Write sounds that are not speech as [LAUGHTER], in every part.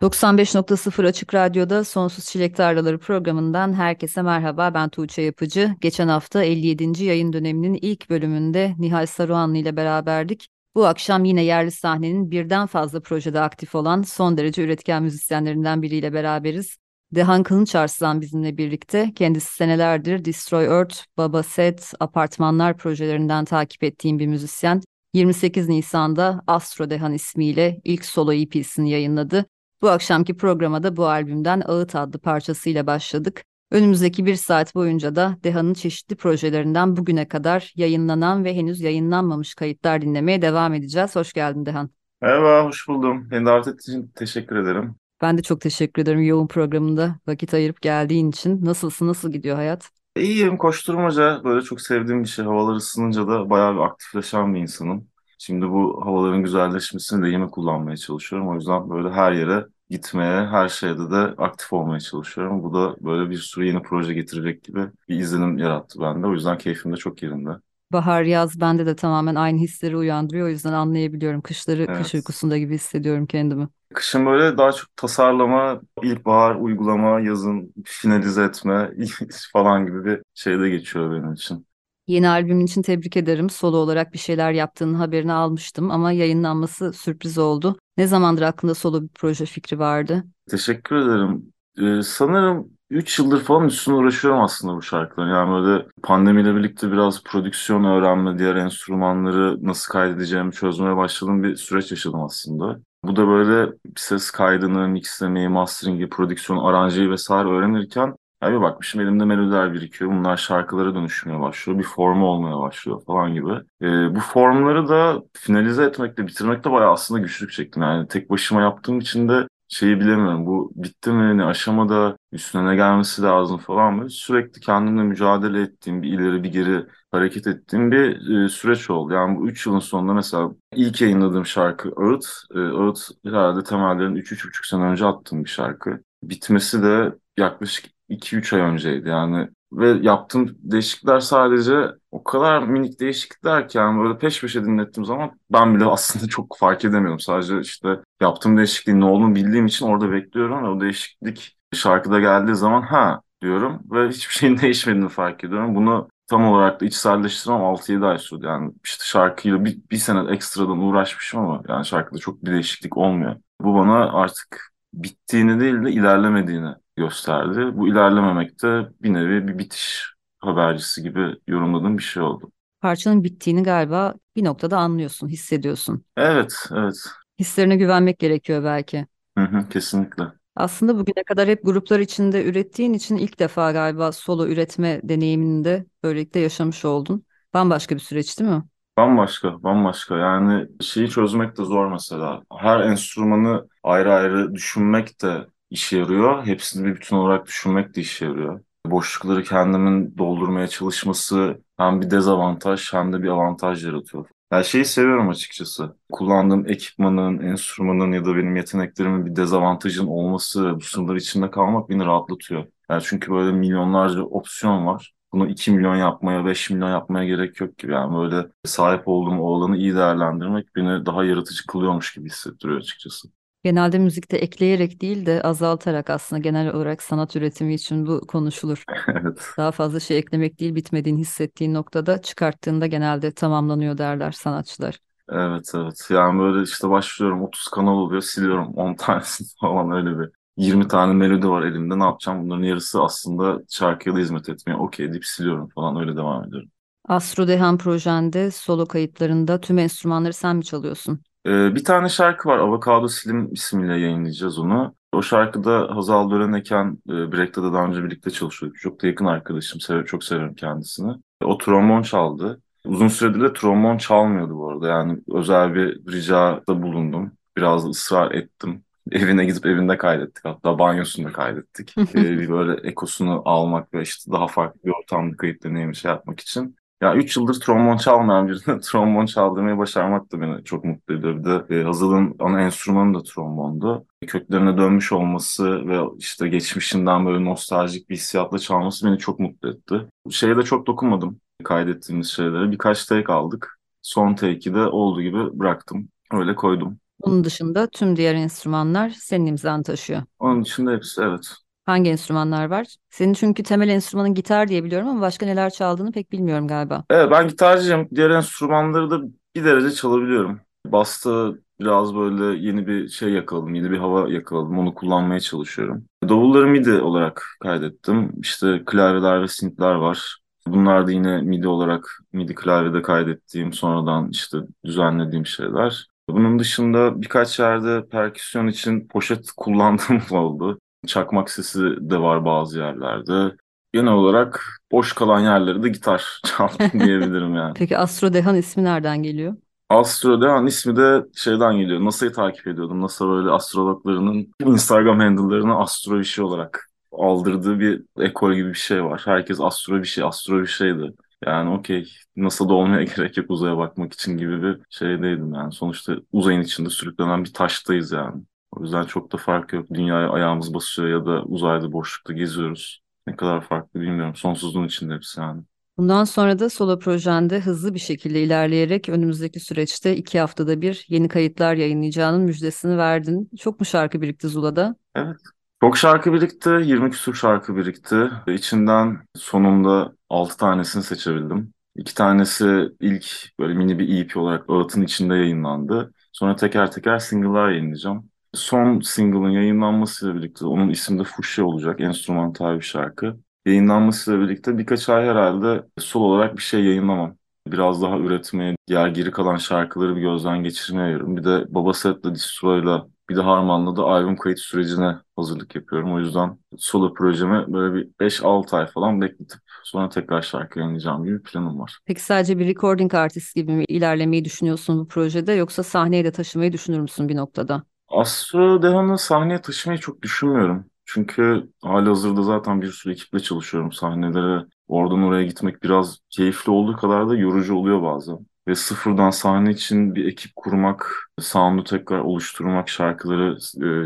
95.0 Açık Radyo'da Sonsuz Çilek Tarlaları programından herkese merhaba. Ben Tuğçe Yapıcı. Geçen hafta 57. yayın döneminin ilk bölümünde Nihal Saruhanlı ile beraberdik. Bu akşam yine yerli sahnenin birden fazla projede aktif olan son derece üretken müzisyenlerinden biriyle beraberiz. Dehan Kılınç Arslan bizimle birlikte. Kendisi senelerdir Destroy Earth, Baba Set, Apartmanlar projelerinden takip ettiğim bir müzisyen. 28 Nisan'da Astro Dehan ismiyle ilk solo EP'sini yayınladı. Bu akşamki programa da bu albümden Ağıt adlı parçasıyla başladık. Önümüzdeki bir saat boyunca da Deha'nın çeşitli projelerinden bugüne kadar yayınlanan ve henüz yayınlanmamış kayıtlar dinlemeye devam edeceğiz. Hoş geldin Dehan. Merhaba, hoş buldum. Beni davet ettiğin için teşekkür ederim. Ben de çok teşekkür ederim yoğun programında vakit ayırıp geldiğin için. Nasılsın, nasıl gidiyor hayat? İyiyim, koşturmaca. Böyle çok sevdiğim bir şey. Havalar ısınınca da bayağı bir aktifleşen bir insanım. Şimdi bu havaların güzelleşmesini de yine kullanmaya çalışıyorum. O yüzden böyle her yere gitmeye, her şeyde de aktif olmaya çalışıyorum. Bu da böyle bir sürü yeni proje getirecek gibi bir izlenim yarattı bende. O yüzden keyfim de çok yerinde. Bahar, yaz bende de tamamen aynı hisleri uyandırıyor. O yüzden anlayabiliyorum. Kışları evet. kış uykusunda gibi hissediyorum kendimi. Kışın böyle daha çok tasarlama, ilkbahar uygulama, yazın finalize etme [LAUGHS] falan gibi bir şeyde geçiyor benim için. Yeni albümün için tebrik ederim. Solo olarak bir şeyler yaptığının haberini almıştım ama yayınlanması sürpriz oldu. Ne zamandır aklında solo bir proje fikri vardı? Teşekkür ederim. Ee, sanırım 3 yıldır falan üstüne uğraşıyorum aslında bu şarkıların. Yani böyle pandemiyle birlikte biraz prodüksiyon öğrenme, diğer enstrümanları nasıl kaydedeceğimi çözmeye başladığım bir süreç yaşadım aslında. Bu da böyle ses kaydını, mixlemeyi, masteringi, prodüksiyon, aranjeyi vesaire öğrenirken ya bakmışım elimde melodiler birikiyor. Bunlar şarkılara dönüşmeye başlıyor. Bir formu olmaya başlıyor falan gibi. Ee, bu formları da finalize etmekle, bitirmekte bayağı aslında güçlük çektim. Yani tek başıma yaptığım için de şeyi bilemiyorum. Bu bitti mi, ne aşamada, üstüne ne gelmesi lazım falan mı? Sürekli kendimle mücadele ettiğim, bir ileri bir geri hareket ettiğim bir e, süreç oldu. Yani bu üç yılın sonunda mesela ilk yayınladığım şarkı Ağıt. E, Ağıt herhalde temellerini 3-3,5 sene önce attığım bir şarkı. Bitmesi de yaklaşık 2-3 ay önceydi yani. Ve yaptığım değişiklikler sadece o kadar minik değişiklikler ki yani böyle peş peşe dinlettiğim zaman ben bile [LAUGHS] aslında çok fark edemiyorum. Sadece işte yaptığım değişikliğin ne olduğunu bildiğim için orada bekliyorum ve o değişiklik şarkıda geldiği zaman ha diyorum ve hiçbir şeyin [LAUGHS] değişmediğini fark ediyorum. Bunu tam olarak da içselleştirmem 6-7 ay sürdü. Yani işte şarkıyla bir, bir sene ekstradan uğraşmışım ama yani şarkıda çok bir değişiklik olmuyor. Bu bana artık bittiğini değil de ilerlemediğini gösterdi. Bu ilerlememek de bir nevi bir bitiş habercisi gibi yorumladığım bir şey oldu. Parçanın bittiğini galiba bir noktada anlıyorsun, hissediyorsun. Evet, evet. Hislerine güvenmek gerekiyor belki. Hı hı, kesinlikle. Aslında bugüne kadar hep gruplar içinde ürettiğin için ilk defa galiba solo üretme deneyimini de böylelikle yaşamış oldun. Bambaşka bir süreç değil mi? Bambaşka, bambaşka. Yani şeyi çözmek de zor mesela. Her enstrümanı ayrı ayrı düşünmek de işe yarıyor. Hepsini bir bütün olarak düşünmek de işe yarıyor. Boşlukları kendimin doldurmaya çalışması hem bir dezavantaj hem de bir avantaj yaratıyor. Her şeyi seviyorum açıkçası. Kullandığım ekipmanın, enstrümanın ya da benim yeteneklerimin bir dezavantajın olması, bu sınırlar içinde kalmak beni rahatlatıyor. Yani çünkü böyle milyonlarca opsiyon var. Bunu 2 milyon yapmaya, 5 milyon yapmaya gerek yok gibi. Yani böyle sahip olduğum o alanı iyi değerlendirmek beni daha yaratıcı kılıyormuş gibi hissettiriyor açıkçası. Genelde müzikte ekleyerek değil de azaltarak aslında genel olarak sanat üretimi için bu konuşulur. [LAUGHS] Evet. Daha fazla şey eklemek değil, bitmediğini hissettiğin noktada çıkarttığında genelde tamamlanıyor derler sanatçılar. Evet evet. Yani böyle işte başlıyorum 30 kanal oluyor siliyorum 10 tanesini [LAUGHS] falan öyle bir. 20 tane melodi var elimde ne yapacağım? Bunların yarısı aslında şarkıya da hizmet etmeye okey deyip siliyorum falan öyle devam ediyorum. Astro Dehan projende solo kayıtlarında tüm enstrümanları sen mi çalıyorsun? Ee, bir tane şarkı var. Avokado Slim ismiyle yayınlayacağız onu. O şarkıda Hazal Döreneken, e, Break'te de daha önce birlikte çalışıyorduk. Çok da yakın arkadaşım. Sev çok severim kendisini. O trombon çaldı. Uzun süredir de trombon çalmıyordu bu arada. Yani özel bir ricada bulundum. Biraz ısrar ettim. [LAUGHS] Evine gidip evinde kaydettik. Hatta banyosunda kaydettik. [LAUGHS] Ee, bir böyle ekosunu almak ve işte daha farklı bir ortamda kayıt deneyimi şey yapmak için. Ya 3 yıldır trombon çalmayan birine [LAUGHS] trombon çaldırmayı başarmak da beni çok mutlu ediyor. Bir de e, Hazal'ın ana enstrümanı da trombondu. Köklerine dönmüş olması ve işte geçmişinden böyle nostaljik bir hissiyatla çalması beni çok mutlu etti. Şeye de çok dokunmadım kaydettiğimiz şeylere. Birkaç take aldık. Son take'i de olduğu gibi bıraktım. Öyle koydum. Bunun dışında tüm diğer enstrümanlar senin imzanı taşıyor. Onun dışında hepsi evet. Hangi enstrümanlar var? Senin çünkü temel enstrümanın gitar diye biliyorum ama başka neler çaldığını pek bilmiyorum galiba. Evet ben gitarcıyım. Diğer enstrümanları da bir derece çalabiliyorum. Basta biraz böyle yeni bir şey yakaladım, yeni bir hava yakaladım. Onu kullanmaya çalışıyorum. Davulları MIDI olarak kaydettim. İşte klavyeler ve synthler var. Bunlar da yine MIDI olarak MIDI klavyede kaydettiğim, sonradan işte düzenlediğim şeyler. Bunun dışında birkaç yerde perküsyon için poşet [LAUGHS] kullandığım oldu. Çakmak sesi de var bazı yerlerde. Genel olarak boş kalan yerleri de gitar [LAUGHS] çaldım diyebilirim yani. Peki Astro Dehan ismi nereden geliyor? Astro Dehan ismi de şeyden geliyor. NASA'yı takip ediyordum. NASA böyle astrologlarının Instagram handle'larını astro işi olarak aldırdığı bir ekol gibi bir şey var. Herkes astro bir şey, astro bir şeydi. Yani okey NASA'da olmaya [LAUGHS] gerek yok uzaya bakmak için gibi bir şeydeydim yani. Sonuçta uzayın içinde sürüklenen bir taştayız yani. O yüzden çok da fark yok. Dünyaya ayağımız basıyor ya da uzayda boşlukta geziyoruz. Ne kadar farklı bilmiyorum. Sonsuzluğun içinde hepsi yani. Bundan sonra da solo projende hızlı bir şekilde ilerleyerek önümüzdeki süreçte iki haftada bir yeni kayıtlar yayınlayacağının müjdesini verdin. Çok mu şarkı birikti Zula'da? Evet. Çok şarkı birikti. 20 küsur şarkı birikti. İçinden sonunda 6 tanesini seçebildim. İki tanesi ilk böyle mini bir EP olarak Ağıt'ın içinde yayınlandı. Sonra teker teker single'lar yayınlayacağım. Son single'ın yayınlanmasıyla birlikte onun ismi de Fuşya olacak. Enstrümantal bir şarkı. Yayınlanmasıyla birlikte birkaç ay herhalde sol olarak bir şey yayınlamam. Biraz daha üretmeye, diğer geri kalan şarkıları bir gözden geçirmeye ayırıyorum. Bir de Baba Set'le Distro'yla bir de Harman'la da albüm kayıt sürecine hazırlık yapıyorum. O yüzden solo projemi böyle bir 5-6 ay falan bekletip sonra tekrar şarkı yayınlayacağım gibi bir planım var. Peki sadece bir recording artist gibi mi ilerlemeyi düşünüyorsun bu projede yoksa sahneye de taşımayı düşünür müsün bir noktada? Astro Dehan'ı sahneye taşımayı çok düşünmüyorum. Çünkü halihazırda zaten bir sürü ekiple çalışıyorum sahnelere. Oradan oraya gitmek biraz keyifli olduğu kadar da yorucu oluyor bazen. Ve sıfırdan sahne için bir ekip kurmak, sound'u tekrar oluşturmak, şarkıları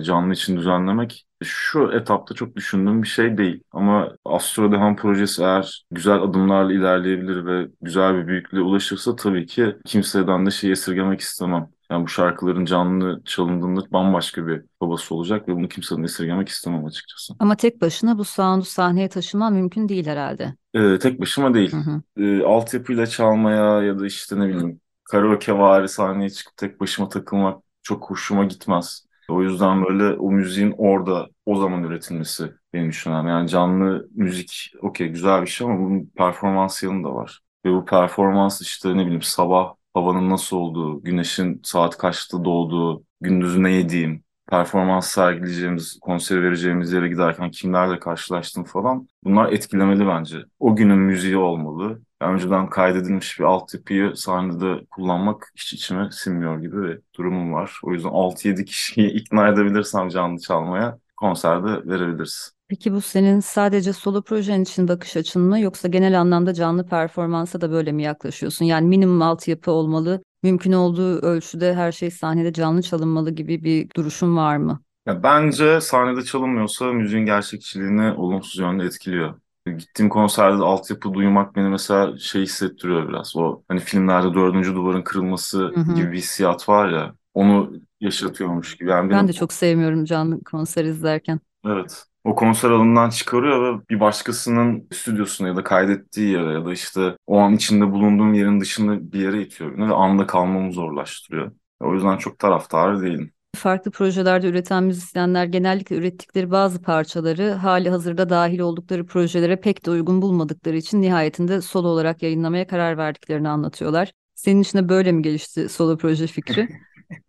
e, canlı için düzenlemek şu etapta çok düşündüğüm bir şey değil. Ama Astro Dehan projesi eğer güzel adımlarla ilerleyebilir ve güzel bir büyüklüğe ulaşırsa tabii ki kimseden de şey esirgemek istemem. Yani bu şarkıların canlı çalındığında bambaşka bir babası olacak ve bunu kimseden esirgemek istemem açıkçası. Ama tek başına bu sound'u sahneye taşıman mümkün değil herhalde. Ee, tek başıma değil. Hı hı. Ee, altyapıyla çalmaya ya da işte ne bileyim karaoke vari sahneye çıkıp tek başıma takılmak çok hoşuma gitmez. O yüzden böyle o müziğin orada o zaman üretilmesi benim düşünüyorum. Yani canlı müzik okey güzel bir şey ama bunun performans yanı da var. Ve bu performans işte ne bileyim sabah havanın nasıl olduğu, güneşin saat kaçta doğduğu, gündüzü ne yediğim, performans sergileyeceğimiz, konser vereceğimiz yere giderken kimlerle karşılaştım falan. Bunlar etkilemeli bence. O günün müziği olmalı. Önceden kaydedilmiş bir altyapıyı sahnede kullanmak hiç içime sinmiyor gibi bir durumum var. O yüzden 6-7 kişiyi [LAUGHS] ikna edebilirsem canlı çalmaya konserde verebiliriz. Peki bu senin sadece solo projen için bakış açın mı yoksa genel anlamda canlı performansa da böyle mi yaklaşıyorsun? Yani minimum altyapı olmalı, mümkün olduğu ölçüde her şey sahnede canlı çalınmalı gibi bir duruşun var mı? Ya bence sahnede çalınmıyorsa müziğin gerçekçiliğini olumsuz yönde etkiliyor. Gittiğim konserde altyapı duymak beni mesela şey hissettiriyor biraz. O hani filmlerde dördüncü duvarın kırılması Hı hı. gibi bir hissiyat var ya. Onu yaşatıyormuş gibi. Yani Ben benim de çok sevmiyorum canlı konser izlerken. Evet. O konser alanından çıkarıyor ve bir başkasının stüdyosuna ya da kaydettiği yere ya da işte o an içinde bulunduğum yerin dışında bir yere itiyor beni ve anda kalmamı zorlaştırıyor. O yüzden çok taraftarı değilim. Farklı projelerde üreten müzisyenler genellikle ürettikleri bazı parçaları hali hazırda dahil oldukları projelere pek de uygun bulmadıkları için nihayetinde solo olarak yayınlamaya karar verdiklerini anlatıyorlar. Senin için de böyle mi gelişti solo proje fikri?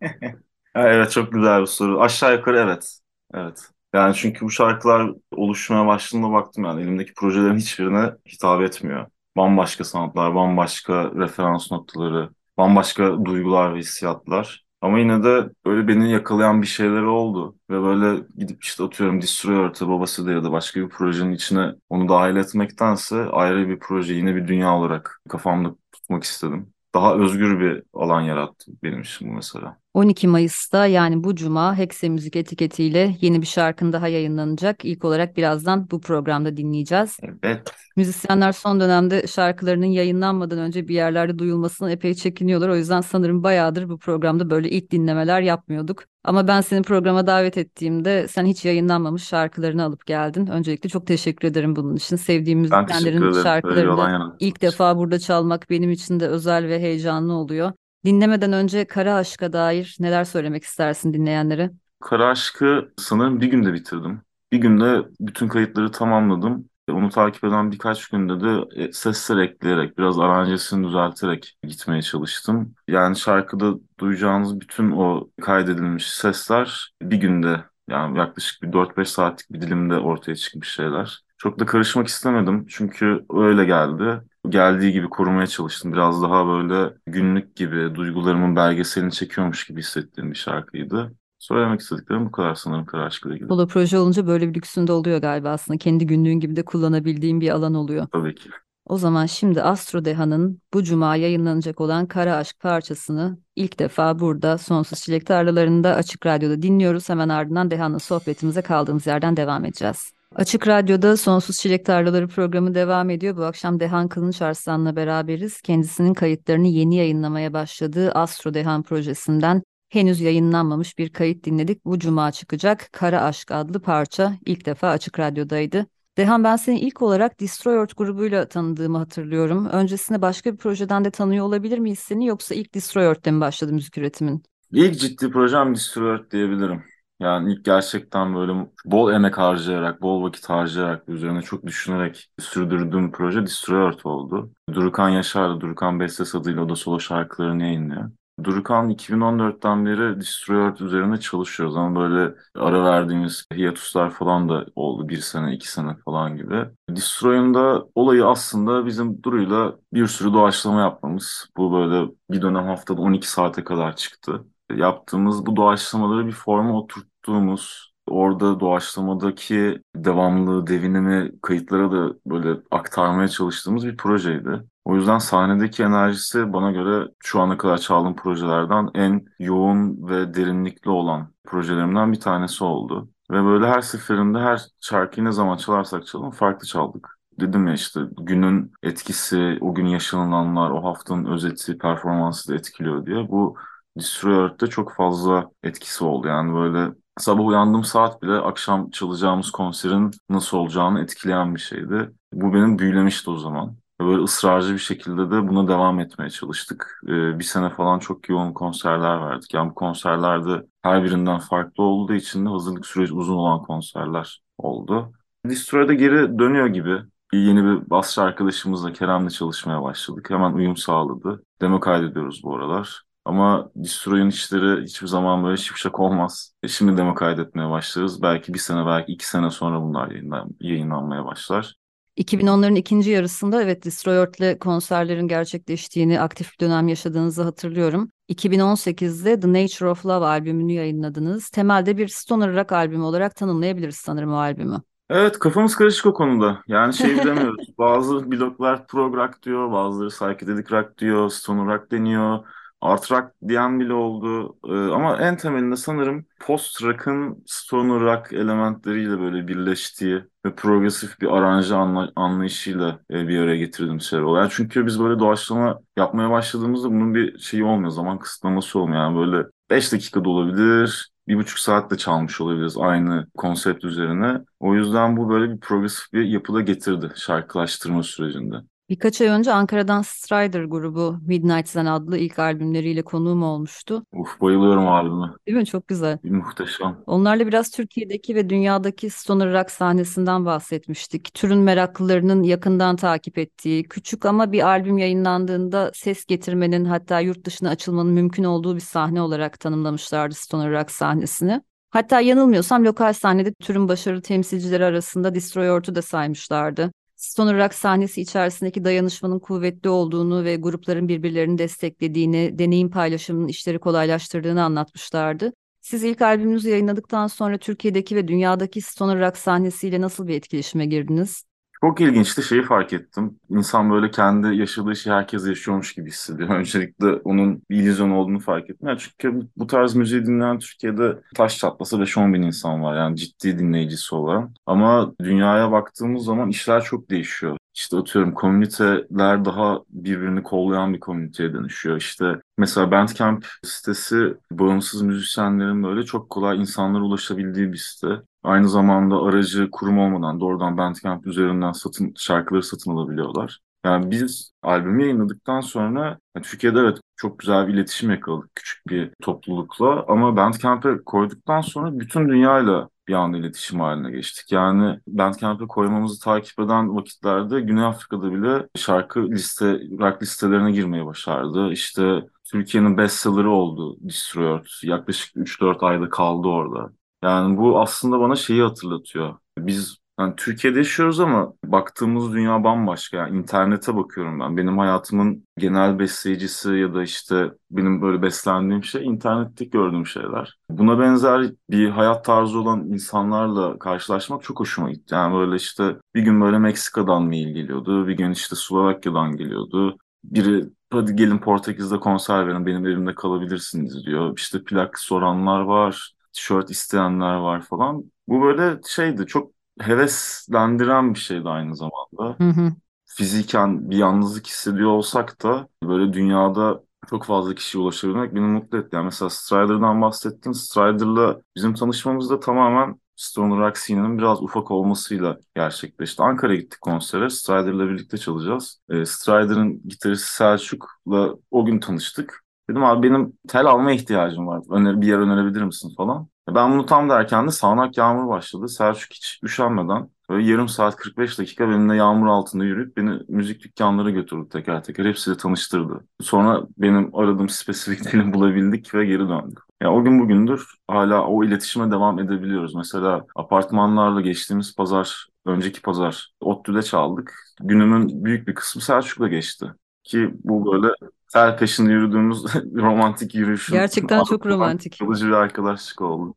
[LAUGHS] Evet çok güzel bir soru. Aşağı yukarı evet. Evet. Yani çünkü bu şarkılar oluşmaya başladığında baktım yani elimdeki projelerin hiçbirine hitap etmiyor. Bambaşka sanatlar, bambaşka referans noktaları, bambaşka duygular ve hissiyatlar. Ama yine de böyle beni yakalayan bir şeyleri oldu. Ve böyle gidip işte atıyorum Destroyer'ı babası da ya da başka bir projenin içine onu dahil etmektense ayrı bir proje, yine bir dünya olarak kafamda tutmak istedim. Daha özgür bir alan yarattı benim için bu mesela. 12 Mayıs'ta yani bu cuma Hexe Müzik etiketiyle yeni bir şarkın daha yayınlanacak. İlk olarak birazdan bu programda dinleyeceğiz. Evet. Müzisyenler son dönemde şarkılarının yayınlanmadan önce bir yerlerde duyulmasına epey çekiniyorlar. O yüzden sanırım bayağıdır bu programda böyle ilk dinlemeler yapmıyorduk. Ama ben seni programa davet ettiğimde sen hiç yayınlanmamış şarkılarını alıp geldin. Öncelikle çok teşekkür ederim bunun için. Sevdiğim müzisyenlerin şarkılarını ilk defa burada çalmak benim için de özel ve heyecanlı oluyor. Dinlemeden önce Kara Aşk'a dair neler söylemek istersin dinleyenlere? Kara Aşk'ı sanırım bir günde bitirdim. Bir günde bütün kayıtları tamamladım. Onu takip eden birkaç günde de e, sesler ekleyerek, biraz aranjesini düzelterek gitmeye çalıştım. Yani şarkıda duyacağınız bütün o kaydedilmiş sesler bir günde, yani yaklaşık bir 4-5 saatlik bir dilimde ortaya çıkmış şeyler. Çok da karışmak istemedim çünkü öyle geldi. Geldiği gibi korumaya çalıştım. Biraz daha böyle günlük gibi, duygularımın belgeselini çekiyormuş gibi hissettiğim bir şarkıydı. Söylemek istediklerim bu kadar sanırım Kara Aşkı'yla ilgili. Solo proje olunca böyle bir lüksünde oluyor galiba aslında. Kendi günlüğün gibi de kullanabildiğin bir alan oluyor. Tabii ki. O zaman şimdi Astro Deha'nın bu cuma yayınlanacak olan Kara Aşk parçasını ilk defa burada Sonsuz Çilek Tarlalarında Açık Radyo'da dinliyoruz. Hemen ardından Deha'nın sohbetimize kaldığımız yerden devam edeceğiz. Açık Radyo'da Sonsuz Çilek Tarlaları programı devam ediyor. Bu akşam Dehan Kılınç Arslan'la beraberiz. Kendisinin kayıtlarını yeni yayınlamaya başladığı Astro Dehan projesinden henüz yayınlanmamış bir kayıt dinledik. Bu cuma çıkacak Kara Aşk adlı parça ilk defa Açık Radyo'daydı. Dehan ben seni ilk olarak Destroy grubuyla tanıdığımı hatırlıyorum. Öncesinde başka bir projeden de tanıyor olabilir miyiz seni yoksa ilk Destroy Earth'te mi başladı müzik üretimin? İlk ciddi projem Destroyer diyebilirim. Yani ilk gerçekten böyle bol emek harcayarak, bol vakit harcayarak, üzerine çok düşünerek sürdürdüğüm proje Destroyer oldu. Durukan Yaşar da Durukan Bestes adıyla o da solo şarkılarını yayınlıyor. Durukan 2014'ten beri Destroyer üzerine çalışıyoruz ama böyle ara verdiğimiz hiatuslar falan da oldu. Bir sene, iki sene falan gibi. Destroyer'ın da olayı aslında bizim Duru'yla bir sürü doğaçlama yapmamız. Bu böyle bir dönem haftada 12 saate kadar çıktı yaptığımız bu doğaçlamaları bir forma oturttuğumuz, orada doğaçlamadaki devamlılığı, devinimi kayıtlara da böyle aktarmaya çalıştığımız bir projeydi. O yüzden sahnedeki enerjisi bana göre şu ana kadar çaldığım projelerden en yoğun ve derinlikli olan projelerimden bir tanesi oldu. Ve böyle her seferinde her şarkıyı ne zaman çalarsak çalalım farklı çaldık. Dedim ya işte günün etkisi, o gün yaşanılanlar, o haftanın özeti, performansı da etkiliyor diye. Bu Destroyer'de çok fazla etkisi oldu. Yani böyle sabah uyandığım saat bile akşam çalacağımız konserin nasıl olacağını etkileyen bir şeydi. Bu benim büyülemişti o zaman. Böyle ısrarcı bir şekilde de buna devam etmeye çalıştık. Ee, bir sene falan çok yoğun konserler verdik. Yani bu konserlerde her birinden farklı olduğu için de hazırlık süreci uzun olan konserler oldu. Destroyer'da geri dönüyor gibi. Yeni bir basçı arkadaşımızla Kerem'le çalışmaya başladık. Hemen uyum sağladı. Demo kaydediyoruz bu aralar. Ama Destroy'un işleri hiçbir zaman böyle şipşak olmaz. E şimdi demo kaydetmeye başlarız. Belki bir sene, belki iki sene sonra bunlar yayınlan yayınlanmaya başlar. 2010'ların ikinci yarısında evet Destroy Earth'le konserlerin gerçekleştiğini, aktif bir dönem yaşadığınızı hatırlıyorum. 2018'de The Nature of Love albümünü yayınladınız. Temelde bir stoner rock albümü olarak tanımlayabiliriz sanırım o albümü. Evet kafamız karışık o konuda. Yani şey bilemiyoruz. [LAUGHS] Bazı bloglar prog rock diyor, bazıları psychedelic rock diyor, stoner rock deniyor. Art rock diyen bile oldu. Ee, ama en temelinde sanırım post rock'ın stoner rock elementleriyle böyle birleştiği ve progresif bir aranje anla- anlayışıyla e, bir araya getirdiğim şeyler oluyor. Yani çünkü biz böyle doğaçlama yapmaya başladığımızda bunun bir şeyi olmuyor, zaman kısıtlaması olmuyor. Yani böyle 5 dakikada olabilir, bir buçuk saat de çalmış olabiliriz aynı konsept üzerine. O yüzden bu böyle bir progresif bir yapıda getirdi şarkılaştırma sürecinde. Birkaç ay önce Ankara'dan Strider grubu Midnight Zen adlı ilk albümleriyle konuğum olmuştu. Uf bayılıyorum albüme. Değil mi? Çok güzel. Muhteşem. Onlarla biraz Türkiye'deki ve dünyadaki stoner rock sahnesinden bahsetmiştik. Türün meraklılarının yakından takip ettiği, küçük ama bir albüm yayınlandığında ses getirmenin hatta yurt dışına açılmanın mümkün olduğu bir sahne olarak tanımlamışlardı stoner rock sahnesini. Hatta yanılmıyorsam lokal sahnede türün başarılı temsilcileri arasında Destroy Ort'u da saymışlardı. Stoner Rock sahnesi içerisindeki dayanışmanın kuvvetli olduğunu ve grupların birbirlerini desteklediğini, deneyim paylaşımının işleri kolaylaştırdığını anlatmışlardı. Siz ilk albümünüzü yayınladıktan sonra Türkiye'deki ve dünyadaki stoner rock sahnesiyle nasıl bir etkileşime girdiniz? Çok ilginçti şeyi fark ettim. İnsan böyle kendi yaşadığı şeyi herkes yaşıyormuş gibi hissediyor. [LAUGHS] Öncelikle onun bir illüzyon olduğunu fark ettim. Yani çünkü bu tarz müziği dinleyen Türkiye'de taş çatlasa 5-10 bin insan var. Yani ciddi dinleyicisi olan. Ama dünyaya baktığımız zaman işler çok değişiyor. İşte atıyorum komüniteler daha birbirini kollayan bir komüniteye dönüşüyor. İşte mesela Bandcamp sitesi bağımsız müzisyenlerin böyle çok kolay insanlara ulaşabildiği bir site. Aynı zamanda aracı kurum olmadan doğrudan Bandcamp üzerinden satın şarkıları satın alabiliyorlar. Yani biz albümü yayınladıktan sonra yani Türkiye'de evet çok güzel bir iletişim yakaladık küçük bir toplulukla ama Bandcamp'e koyduktan sonra bütün dünyayla bir anda iletişim haline geçtik. Yani Bandcamp'e koymamızı takip eden vakitlerde Güney Afrika'da bile şarkı liste, rock listelerine girmeye başardı. İşte Türkiye'nin bestseller'ı oldu Destroyer. Yaklaşık 3-4 ayda kaldı orada. Yani bu aslında bana şeyi hatırlatıyor. Biz yani Türkiye'de yaşıyoruz ama baktığımız dünya bambaşka. Yani internete bakıyorum ben. Benim hayatımın genel besleyicisi ya da işte benim böyle beslendiğim şey internette gördüğüm şeyler. Buna benzer bir hayat tarzı olan insanlarla karşılaşmak çok hoşuma gitti. Yani böyle işte bir gün böyle Meksika'dan mail geliyordu, bir gün işte Slovakya'dan geliyordu. Biri hadi gelin Portekiz'de konser verin benim evimde kalabilirsiniz diyor. İşte plak soranlar var, tişört isteyenler var falan. Bu böyle şeydi çok heveslendiren bir şeydi aynı zamanda. Hı hı. Fiziken bir yalnızlık hissediyor olsak da böyle dünyada çok fazla kişiye ulaşabilmek beni mutlu etti. Yani mesela Strider'dan bahsettin. Strider'la bizim tanışmamız da tamamen Stoner Rock scene'nin biraz ufak olmasıyla gerçekleşti. Ankara'ya gittik konsere. Strider'la birlikte çalacağız. E, Strider'ın gitaristi Selçuk'la o gün tanıştık. Dedim abi benim tel alma ihtiyacım var. Öner bir yer önerebilir misin falan. Ben bunu tam derken de sağanak yağmur başladı. Selçuk hiç üşenmeden böyle yarım saat 45 dakika benimle yağmur altında yürüyüp beni müzik dükkanlara götürdü teker teker. Hepsiyle tanıştırdı. Sonra benim aradığım spesifik dili [LAUGHS] bulabildik ve geri döndük. Ya o gün bugündür hala o iletişime devam edebiliyoruz. Mesela apartmanlarla geçtiğimiz pazar, önceki pazar ODTÜ'de çaldık. Günümün büyük bir kısmı Selçuk'la geçti. Ki bu böyle ter peşinde yürüdüğümüz [LAUGHS] romantik yürüyüşün Gerçekten çok romantik. kalıcı bir arkadaşlık oldu.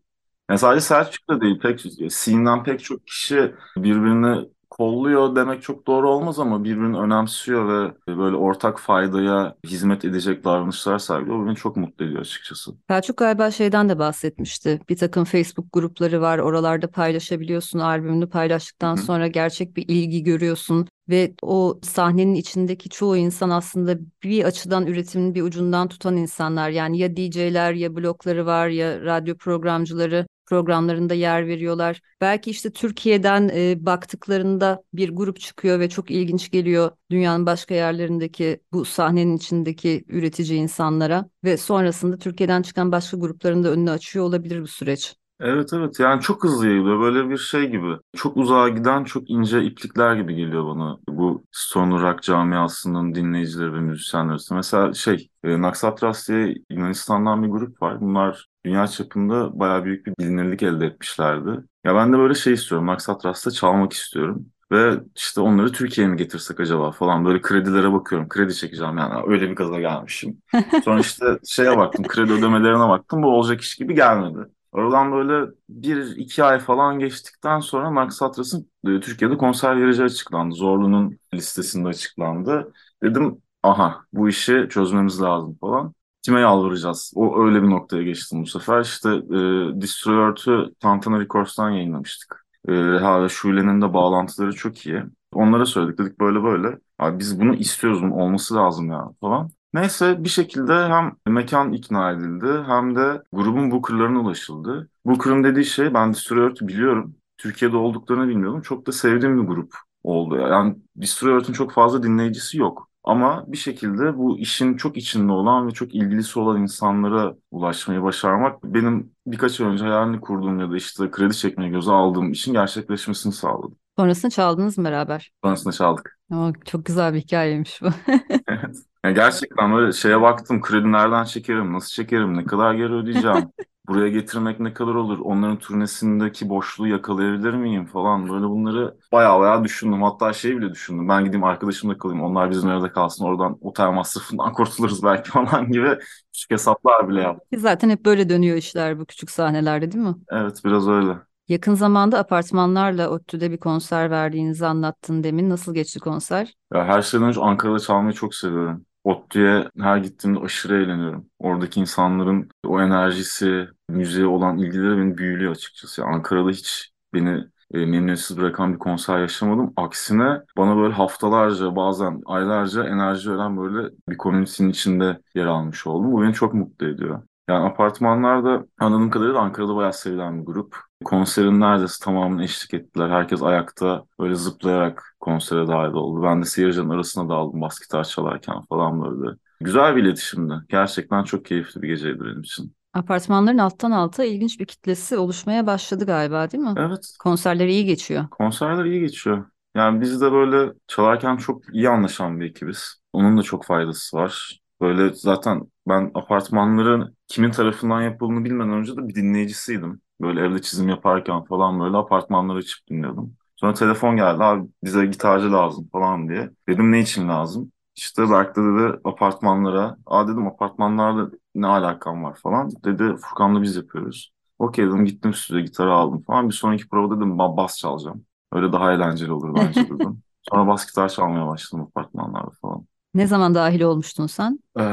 Yani sadece Selçuk'ta değil, pek Sin'den pek çok kişi birbirini kolluyor demek çok doğru olmaz ama birbirini önemsiyor ve böyle ortak faydaya hizmet edecek davranışlar sergiliyor. Bu beni çok mutlu ediyor açıkçası. Selçuk galiba şeyden de bahsetmişti. Bir takım Facebook grupları var. Oralarda paylaşabiliyorsun. Albümünü paylaştıktan Hı-hı. sonra gerçek bir ilgi görüyorsun. Ve o sahnenin içindeki çoğu insan aslında bir açıdan üretimin bir ucundan tutan insanlar. Yani ya DJ'ler ya blokları var ya radyo programcıları programlarında yer veriyorlar. Belki işte Türkiye'den e, baktıklarında bir grup çıkıyor ve çok ilginç geliyor dünyanın başka yerlerindeki bu sahnenin içindeki üretici insanlara ve sonrasında Türkiye'den çıkan başka grupların da önünü açıyor olabilir bu süreç. Evet evet yani çok hızlı yayılıyor böyle bir şey gibi. Çok uzağa giden çok ince iplikler gibi geliyor bana bu stoner rock camiasının dinleyicileri ve müzisyenler arasında. Mesela şey e, Naxatras diye Yunanistan'dan bir grup var. Bunlar dünya çapında bayağı büyük bir bilinirlik elde etmişlerdi. Ya ben de böyle şey istiyorum. Naxatras'ta çalmak istiyorum. Ve işte onları Türkiye'ye mi getirsek acaba falan böyle kredilere bakıyorum. Kredi çekeceğim yani öyle bir gaza gelmişim. [LAUGHS] Sonra işte şeye baktım kredi ödemelerine baktım bu olacak iş gibi gelmedi. Oradan böyle bir iki ay falan geçtikten sonra Max Atras'ın e, Türkiye'de konser vereceği açıklandı. Zorlu'nun listesinde açıklandı. Dedim aha bu işi çözmemiz lazım falan. Kime yalvaracağız? O öyle bir noktaya geçtim bu sefer. İşte e, Destroyer'ı Tantana Records'tan yayınlamıştık. E, Reha ve Şule'nin de bağlantıları çok iyi. Onlara söyledik dedik böyle böyle. Abi biz bunu istiyoruz, olması lazım ya falan. Neyse bir şekilde hem mekan ikna edildi hem de grubun bookerlarına ulaşıldı. Booker'ın dediği şey ben Destroyer'ı biliyorum. Türkiye'de olduklarını bilmiyordum. Çok da sevdiğim bir grup. oldu. Yani Earth'ün çok fazla dinleyicisi yok. Ama bir şekilde bu işin çok içinde olan ve çok ilgilisi olan insanlara ulaşmayı başarmak benim birkaç ay önce hayalini kurduğum ya da işte kredi çekmeye göze aldığım işin gerçekleşmesini sağladı. Sonrasında çaldınız mı beraber? Sonrasında çaldık. Ama çok güzel bir hikayeymiş bu. [LAUGHS] Evet. Yani gerçekten böyle şeye baktım. Kredi nereden çekerim, nasıl çekerim, ne kadar geri ödeyeceğim, [LAUGHS] buraya getirmek ne kadar olur, onların turnesindeki boşluğu yakalayabilir miyim falan. Böyle bunları bayağı bayağı düşündüm. Hatta şey bile düşündüm. Ben gideyim arkadaşımla kalayım, onlar bizim arada kalsın, oradan otel masrafından [LAUGHS] kurtuluruz belki falan gibi küçük hesaplar bile yaptım. Zaten hep böyle dönüyor işler bu küçük sahnelerde değil mi? Evet, biraz öyle. Yakın zamanda apartmanlarla ODTÜ'de bir konser verdiğinizi anlattın demin. Nasıl geçti konser? Ya her şeyden önce Ankara'da çalmayı çok seviyorum. ODTÜ'ye her gittiğimde aşırı eğleniyorum. Oradaki insanların o enerjisi, müziğe olan ilgileri beni büyülüyor açıkçası. Yani Ankara'da hiç beni e, memnuniyetsiz bırakan bir konser yaşamadım. Aksine bana böyle haftalarca bazen aylarca enerji veren böyle bir komünitenin içinde yer almış oldum. Bu beni çok mutlu ediyor. Yani apartmanlarda anladığım kadarıyla Ankara'da bayağı sevilen bir grup. Konserin neredeyse tamamını eşlik ettiler. Herkes ayakta böyle zıplayarak konsere dahil oldu. Ben de seyircinin arasına daldım bas gitar çalarken falan böyle. Güzel bir iletişimdi. Gerçekten çok keyifli bir geceydi benim için. Apartmanların alttan alta ilginç bir kitlesi oluşmaya başladı galiba değil mi? Evet, Konserler iyi geçiyor. konserler iyi geçiyor. Yani biz de böyle çalarken çok iyi anlaşan bir ekibiz. Onun da çok faydası var. Böyle zaten ben apartmanların kimin tarafından yapıldığını bilmeden önce de bir dinleyicisiydim. Böyle evde çizim yaparken falan böyle apartmanları açıp dinliyordum. Sonra telefon geldi abi bize gitarcı lazım falan diye. Dedim ne için lazım? İşte Berk de dedi apartmanlara. Aa dedim apartmanlarla ne alakam var falan. Dedi Furkan'la biz yapıyoruz. Okey dedim gittim stüdyoya gitarı aldım falan. Bir sonraki prova dedim "ba- bas çalacağım. Öyle daha eğlenceli olur bence dedim. [LAUGHS] Sonra bas gitar çalmaya başladım apartmanlarda falan. Ne zaman dahil olmuştun sen? Ee,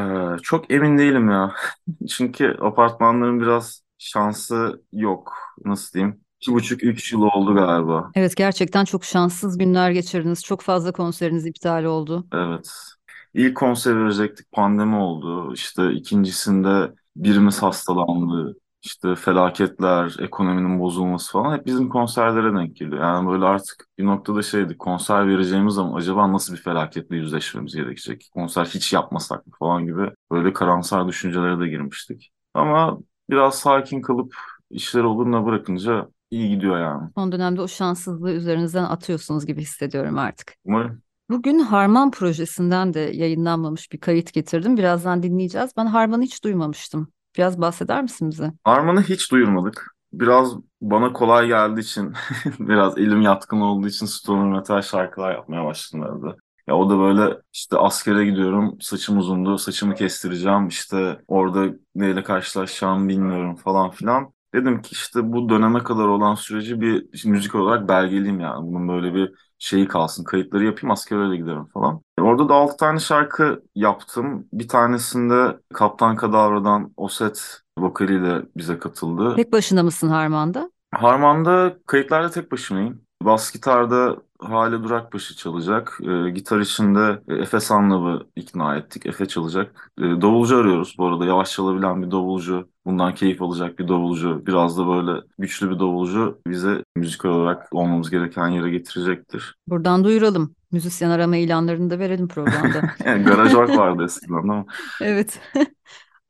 çok emin değilim ya. [LAUGHS] Çünkü apartmanların biraz şansı yok. Nasıl diyeyim? İki buçuk, üç yıl oldu galiba. Evet gerçekten çok şanssız günler geçirdiniz. Çok fazla konseriniz iptal oldu. Evet. İlk konser verecektik pandemi oldu. İşte ikincisinde birimiz hastalandı. İşte felaketler, ekonominin bozulması falan hep bizim konserlere denk geliyor. Yani böyle artık bir noktada şeydi konser vereceğimiz zaman acaba nasıl bir felaketle yüzleşmemiz gerekecek? Konser hiç yapmasak mı falan gibi böyle karamsar düşüncelere de girmiştik. Ama biraz sakin kalıp işleri oluruna bırakınca iyi gidiyor yani. Son dönemde o şanssızlığı üzerinizden atıyorsunuz gibi hissediyorum artık. Umarım. Bugün Harman projesinden de yayınlanmamış bir kayıt getirdim. Birazdan dinleyeceğiz. Ben Harman'ı hiç duymamıştım. Biraz bahseder misin bize? Arman'ı hiç duyurmadık. Biraz bana kolay geldiği için, [LAUGHS] biraz elim yatkın olduğu için stoner metal şarkılar yapmaya başladım. Ya o da böyle işte askere gidiyorum, saçım uzundu, saçımı kestireceğim, işte orada neyle karşılaşacağımı bilmiyorum falan filan. Dedim ki işte bu döneme kadar olan süreci bir müzik olarak belgeleyeyim yani. Bunun böyle bir şeyi kalsın, kayıtları yapayım, askere öyle giderim falan. Orada da altı tane şarkı yaptım. Bir tanesinde Kaptan Kadavra'dan Oset vokaliyle bize katıldı. Tek başına mısın Harman'da? Harman'da kayıtlarda tek başımayım. Bas gitarda Hale Durakbaşı çalacak. Ee, gitar içinde e, Efe Sanlav'ı ikna ettik. Efe çalacak. Ee, davulcu arıyoruz bu arada. Yavaş çalabilen bir davulcu. Bundan keyif alacak bir davulcu. Biraz da böyle güçlü bir davulcu bize müzikal olarak olmamız gereken yere getirecektir. Buradan duyuralım. Müzisyen arama ilanlarını da verelim programda. [LAUGHS] Yani garaj rock vardı eskiden ama. [LAUGHS] Evet.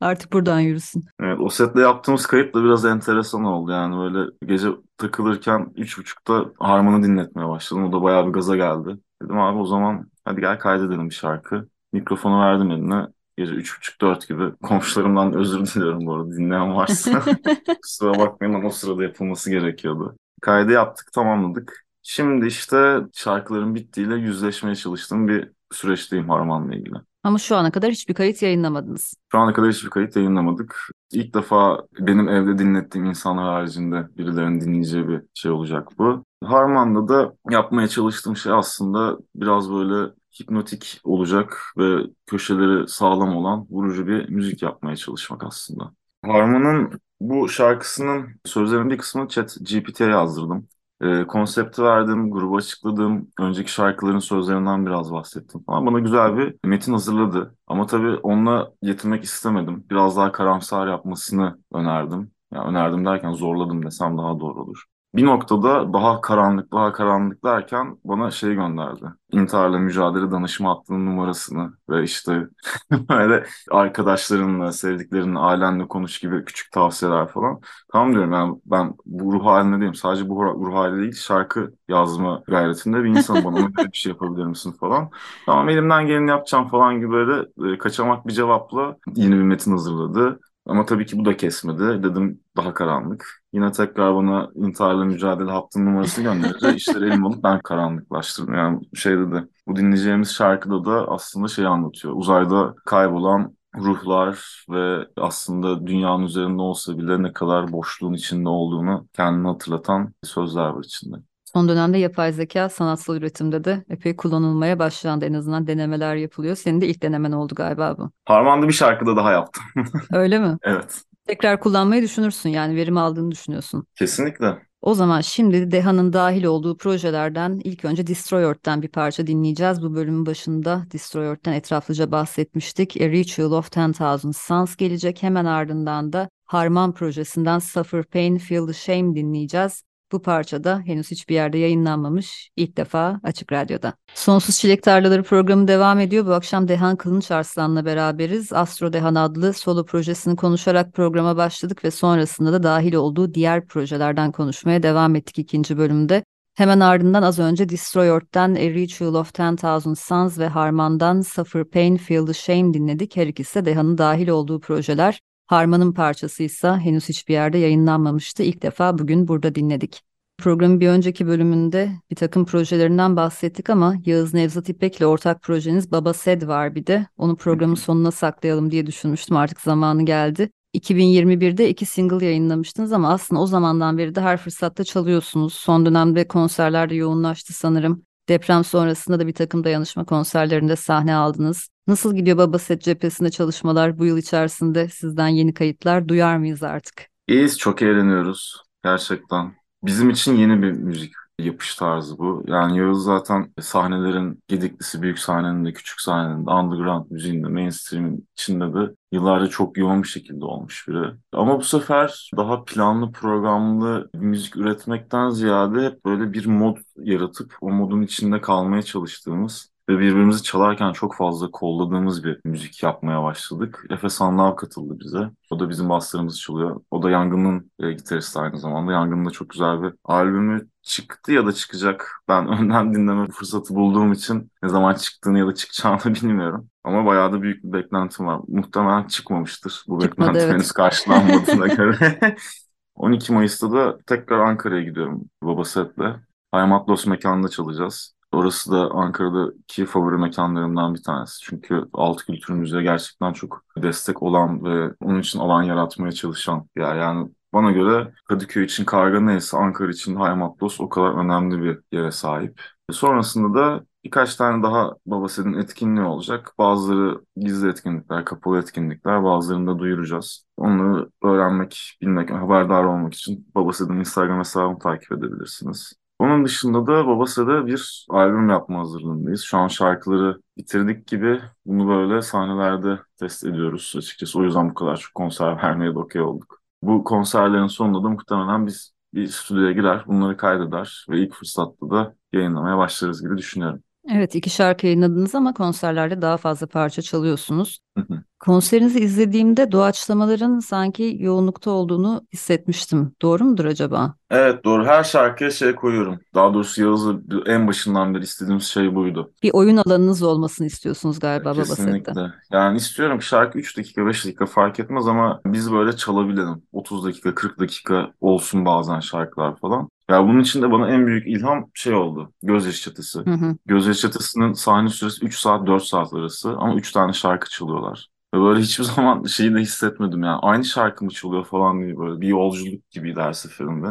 Artık buradan yürüsün. Evet, o setle yaptığımız kayıt da biraz enteresan oldu. Yani böyle gece takılırken üç buçukta harmanı dinletmeye başladım. O da bayağı bir gaza geldi. Dedim abi o zaman hadi gel kaydedelim bir şarkı. Mikrofonu verdim eline. Gece üç buçuk dört gibi. Komşularımdan özür diliyorum bu arada dinleyen varsa. [LAUGHS] Kusura bakmayın ama o sırada yapılması gerekiyordu. Kaydı yaptık, tamamladık. Şimdi işte şarkıların bittiğiyle yüzleşmeye çalıştığım bir süreçteyim Harman'la ilgili. Ama şu ana kadar hiçbir kayıt yayınlamadınız. Şu ana kadar hiçbir kayıt yayınlamadık. İlk defa benim evde dinlettiğim insanlar haricinde birilerinin dinleyeceği bir şey olacak bu. Harman'da da yapmaya çalıştığım şey aslında biraz böyle hipnotik olacak ve köşeleri sağlam olan vurucu bir müzik yapmaya çalışmak aslında. Harman'ın bu şarkısının sözlerinin bir kısmını Chat GPT'ye yazdırdım. E, konsepti verdim, grubu açıkladım, önceki şarkıların sözlerinden biraz bahsettim falan. Bana güzel bir metin hazırladı. Ama tabii onunla yetinmek istemedim. Biraz daha karamsar yapmasını önerdim. Yani önerdim derken zorladım desem daha doğru olur. Bir noktada daha karanlık, daha karanlık derken bana şey gönderdi. İntiharla mücadele danışma hattının numarasını ve işte [LAUGHS] böyle arkadaşlarınla, sevdiklerinle, ailenle konuş gibi küçük tavsiyeler falan. Tamam diyorum yani ben bu ruh halinde değilim. Sadece bu ruh hali değil, şarkı yazma gayretinde bir insanım. Bana böyle bir şey yapabilir misin falan. Tamam elimden geleni yapacağım falan gibi böyle e, kaçamak bir cevapla yeni bir metin hazırladı. Ama tabii ki bu da kesmedi. Dedim daha karanlık. Yine tekrar bana intiharla mücadele hattının numarası gönderecek. İşleri elim alıp ben karanlıklaştırdım. Yani şey dedi. Bu dinleyeceğimiz şarkıda da aslında şeyi anlatıyor. Uzayda kaybolan ruhlar ve aslında dünyanın üzerinde olsa bile ne kadar boşluğun içinde olduğunu kendini hatırlatan sözler var içinde. Son dönemde yapay zeka sanatsal üretimde de epey kullanılmaya başlandı. En azından denemeler yapılıyor. Senin de ilk denemen oldu galiba bu. Harman'da bir şarkıda daha yaptım. [LAUGHS] Öyle mi? Evet. Tekrar kullanmayı düşünürsün yani verim aldığını düşünüyorsun. Kesinlikle. O zaman şimdi Deha'nın dahil olduğu projelerden ilk önce Destroy Earth'ten bir parça dinleyeceğiz. Bu bölümün başında Destroy Earth'ten etraflıca bahsetmiştik. A Ritual of 10,000 Suns gelecek. Hemen ardından da Harman projesinden Suffer Pain, Feel the Shame dinleyeceğiz. Bu parçada henüz hiçbir yerde yayınlanmamış. ilk defa Açık Radyo'da. Sonsuz Çilek Tarlaları programı devam ediyor. Bu akşam Dehan Kılınç Arslan'la beraberiz. Astro Dehan adlı solo projesini konuşarak programa başladık ve sonrasında da dahil olduğu diğer projelerden konuşmaya devam ettik ikinci bölümde. Hemen ardından az önce Destroy Earth'ten A Ritual of 10,000 Suns ve Harman'dan Suffer Pain, Feel the Shame dinledik. Her ikisi de Dehan'ın dahil olduğu projeler. Harman'ın parçasıysa henüz hiçbir yerde yayınlanmamıştı. İlk defa bugün burada dinledik. Programın bir önceki bölümünde bir takım projelerinden bahsettik ama Yağız Nevzat İpek'le ortak projeniz Baba Sed var bir de. Onu programın sonuna saklayalım diye düşünmüştüm artık zamanı geldi. 2021'de iki single yayınlamıştınız ama aslında o zamandan beri de her fırsatta çalıyorsunuz. Son dönemde konserlerde yoğunlaştı sanırım. Deprem sonrasında da bir takım dayanışma konserlerinde sahne aldınız. Nasıl gidiyor Babaset cephesinde çalışmalar bu yıl içerisinde sizden yeni kayıtlar duyar mıyız artık? İyiyiz, çok eğleniyoruz gerçekten. Bizim için yeni bir müzik yapış tarzı bu. Yani Yağız zaten sahnelerin gediklisi, büyük sahnenin de küçük sahnenin de underground müziğin de mainstream'in içinde de yıllarca çok yoğun bir şekilde olmuş biri. Ama bu sefer daha planlı, programlı müzik üretmekten ziyade hep böyle bir mod yaratıp o modun içinde kalmaya çalıştığımız ve birbirimizi çalarken çok fazla kolladığımız bir müzik yapmaya başladık. Efe Sanlav katıldı bize. O da bizim bastırımızı çalıyor. O da Yangın'ın e, gitaristi aynı zamanda. Yangın'ın da çok güzel bir albümü çıktı ya da çıkacak. Ben [LAUGHS] önden dinleme fırsatı bulduğum için ne zaman çıktığını ya da çıkacağını [LAUGHS] bilmiyorum. Ama bayağı da büyük bir beklentim var. Muhtemelen çıkmamıştır. Bu Çıkmadı, beklenti evet. henüz karşılanmadığına [LAUGHS] göre. 12 Mayıs'ta da tekrar Ankara'ya gidiyorum Baba Set'le. Haymatlos mekanında çalacağız. Orası da Ankara'daki favori mekanlarımdan bir tanesi. Çünkü alt kültürümüze gerçekten çok destek olan ve onun için alan yaratmaya çalışan bir yer. Yani bana göre Kadıköy için Karga neyse Ankara için Haymatlos o kadar önemli bir yere sahip. Sonrasında da birkaç tane daha Babaset'in etkinliği olacak. Bazıları gizli etkinlikler, kapalı etkinlikler, bazılarını da duyuracağız. Onları öğrenmek, bilmek, haberdar olmak için Babaset'in Instagram hesabını takip edebilirsiniz. Onun dışında da Babasa'da bir albüm yapma hazırlığındayız. Şu an şarkıları bitirdik gibi bunu böyle sahnelerde test ediyoruz açıkçası. O yüzden bu kadar çok konser [LAUGHS] vermeye de okey olduk. Bu konserlerin sonunda da muhtemelen biz bir stüdyoya girer, bunları kaydeder ve ilk fırsatta da yayınlamaya başlarız gibi düşünüyorum. Evet iki şarkı yayınladınız ama konserlerde daha fazla parça çalıyorsunuz. Konserinizi izlediğimde doğaçlamaların sanki yoğunlukta olduğunu hissetmiştim. Doğru mudur acaba? Evet doğru. Her şarkıya şey koyuyorum. Daha doğrusu Yağız'ı en başından beri istediğimiz şey buydu. Bir oyun alanınız olmasını istiyorsunuz galiba Babaset'te. Kesinlikle. Yani istiyorum ki şarkı 3 dakika 5 dakika fark etmez ama biz böyle çalabilelim. 30 dakika 40 dakika olsun bazen şarkılar falan. Ya bunun için de bana en büyük ilham şey oldu. Gözyaşı Çatısı. Hı hı. Gözyaşı Çatısı'nın sahne süresi 3 saat 4 saat arası ama 3 tane şarkı çalıyorlar. Ve böyle hiçbir [LAUGHS] zaman şeyi de hissetmedim yani. Aynı şarkı mı çalıyor falan diye böyle bir yolculuk gibiydi her seferinde.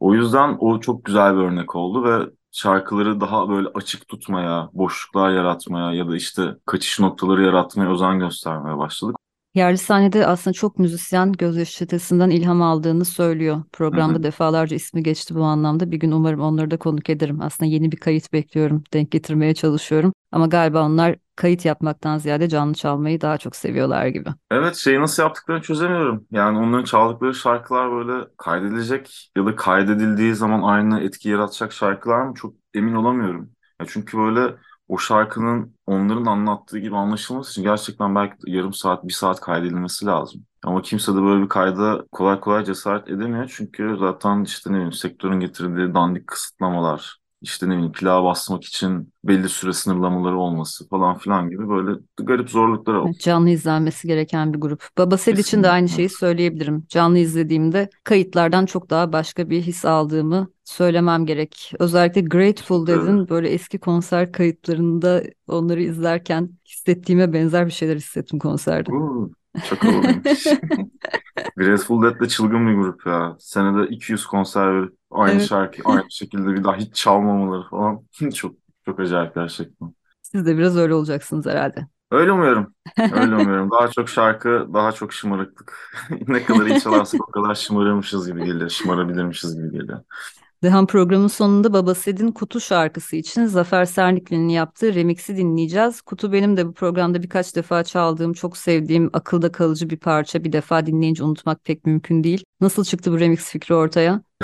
O yüzden o çok güzel bir örnek oldu ve şarkıları daha böyle açık tutmaya, boşluklar yaratmaya ya da işte kaçış noktaları yaratmaya özen göstermeye başladık. Yerli sahnede aslında çok müzisyen Gözyaşı Çetesi'nden ilham aldığını söylüyor. Programda defalarca ismi geçti bu anlamda. Bir gün umarım onları da konuk ederim. Aslında yeni bir kayıt bekliyorum. Denk getirmeye çalışıyorum. Ama galiba onlar kayıt yapmaktan ziyade canlı çalmayı daha çok seviyorlar gibi. Evet şeyi nasıl yaptıklarını çözemiyorum. Yani onların çaldıkları şarkılar böyle kaydedilecek ya da kaydedildiği zaman aynı etki yaratacak şarkılar mı çok emin olamıyorum. Ya çünkü böyle o şarkının onların anlattığı gibi anlaşılması için gerçekten belki yarım saat, bir saat kaydedilmesi lazım. Ama kimse de böyle bir kayda kolay kolay cesaret edemiyor. Çünkü zaten işte ne bileyim sektörün getirdiği dandik kısıtlamalar, işte ne bileyim plağa basmak için belli süre sınırlamaları olması falan filan gibi böyle garip zorluklar oldu. Evet, Canlı izlenmesi gereken bir grup. Baba Sed için de aynı şeyi söyleyebilirim. Canlı izlediğimde kayıtlardan çok daha başka bir his aldığımı söylemem gerek. Özellikle Grateful ederim. Dead'in böyle eski konser kayıtlarında onları izlerken hissettiğime benzer bir şeyler hissettim konserde. Uuu, çok havalıymış. [LAUGHS] Grateful Dead de çılgın bir grup ya. Senede 200 konser verip aynı Evet, şarkıyı aynı şekilde bir daha hiç çalmamaları falan. [LAUGHS] Çok çok acayip gerçekten. siz de biraz öyle olacaksınız herhalde. Öyle umuyorum. Öyle [LAUGHS] umuyorum. Daha çok şarkı, daha çok şımarıklık. [LAUGHS] Ne kadar iyi çalarsak o kadar şımarırmışız gibi geliyor. Şımarabilirmişiz gibi geliyor. Dehan programın sonunda Baba Sed'in Kutu şarkısı için Zafer Sernikli'nin yaptığı remix'i dinleyeceğiz. Kutu benim de bu programda birkaç defa çaldığım, çok sevdiğim, akılda kalıcı bir parça. Bir defa dinleyince unutmak pek mümkün değil. Nasıl çıktı bu remix fikri ortaya? [LAUGHS]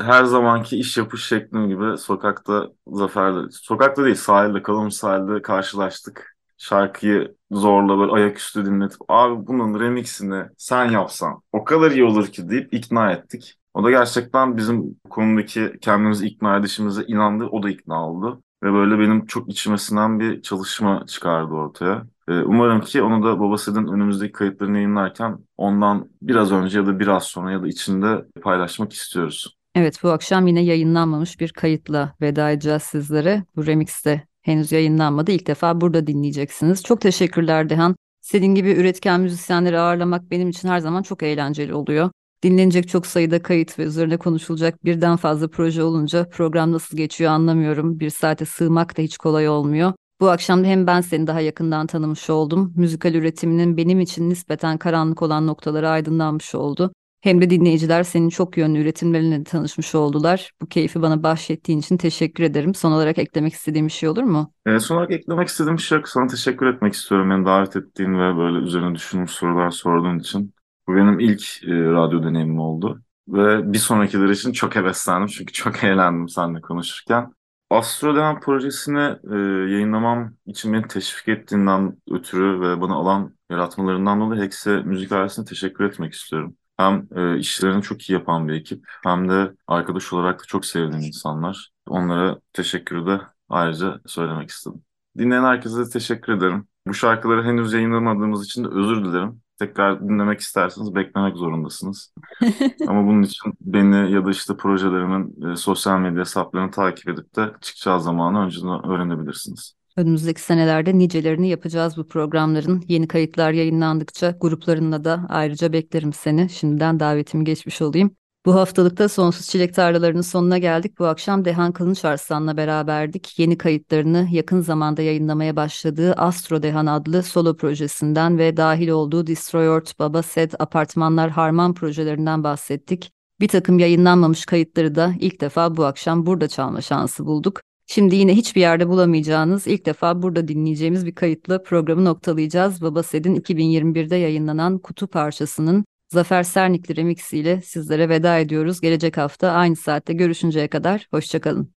Her zamanki iş yapış şeklim gibi sokakta Zafer'le, sokakta değil sahilde, kalın sahilde karşılaştık. Şarkıyı zorla böyle ayaküstü dinletip abi bunun remixini sen yapsan o kadar iyi olur ki deyip ikna ettik. O da gerçekten bizim konudaki kendimizi ikna edişimize inandı. O da ikna oldu. Ve böyle benim çok içime sinen bir çalışma çıkardı ortaya. Ee, umarım ki onu da Babası'nın önümüzdeki kayıtlarını yayınlarken ondan biraz önce ya da biraz sonra ya da içinde paylaşmak istiyoruz. Evet, bu akşam yine yayınlanmamış bir kayıtla veda edeceğiz sizlere. Bu remix de henüz yayınlanmadı. İlk defa burada dinleyeceksiniz. Çok teşekkürler Dehan. Senin gibi üretken müzisyenleri ağırlamak benim için her zaman çok eğlenceli oluyor. Dinlenecek çok sayıda kayıt ve üzerine konuşulacak birden fazla proje olunca program nasıl geçiyor anlamıyorum. Bir saate sığmak da hiç kolay olmuyor. Bu akşam da hem ben seni daha yakından tanımış oldum. Müzikal üretiminin benim için nispeten karanlık olan noktaları aydınlanmış oldu. Hem de dinleyiciler senin çok yönlü üretimlerinle tanışmış oldular. Bu keyfi bana bahşettiğin için teşekkür ederim. Son olarak eklemek istediğim bir şey olur mu? Ee, son olarak eklemek istediğim bir şey yok. Sana teşekkür etmek istiyorum. Beni davet ettiğin ve böyle üzerine düşünmüş sorular sorduğun için. Bu benim ilk e, radyo deneyimim oldu. Ve bir sonrakiler için çok heveslendim. Çünkü çok [LAUGHS] eğlendim seninle konuşurken. Astro Denen projesini e, yayınlamam için beni teşvik ettiğinden ötürü ve bana alan yaratmalarından dolayı Hexe Müzik ailesine teşekkür etmek istiyorum. Hem e, işlerini çok iyi yapan bir ekip hem de arkadaş olarak da çok sevdiğim insanlar. Onlara teşekkürü de ayrıca söylemek istedim. Dinleyen herkese teşekkür ederim. Bu şarkıları henüz yayınlamadığımız için de özür dilerim. Tekrar dinlemek isterseniz beklemek zorundasınız. [LAUGHS] Ama bunun için beni ya da işte projelerimin e, sosyal medya hesaplarını takip edip de çıkacağı zamanı önceden öğrenebilirsiniz. Önümüzdeki senelerde nicelerini yapacağız bu programların. Yeni kayıtlar yayınlandıkça gruplarınla da ayrıca beklerim seni. Şimdiden davetimi geçmiş olayım. Bu haftalıkta Sonsuz Çilek Tarlalarının sonuna geldik. Bu akşam Dehan Kılınç Arslan'la beraberdik. Yeni kayıtlarını yakın zamanda yayınlamaya başladığı Astro Dehan adlı solo projesinden ve dahil olduğu Destroyort, Baba Set, Apartmanlar Harman projelerinden bahsettik. Bir takım yayınlanmamış kayıtları da ilk defa bu akşam burada çalma şansı bulduk. Şimdi yine hiçbir yerde bulamayacağınız, ilk defa burada dinleyeceğimiz bir kayıtla programı noktalayacağız. Baba Sed'in 2021'de yayınlanan Kutu parçasının Zafer Sernikli remix ile sizlere veda ediyoruz. Gelecek hafta aynı saatte görüşünceye kadar hoşçakalın.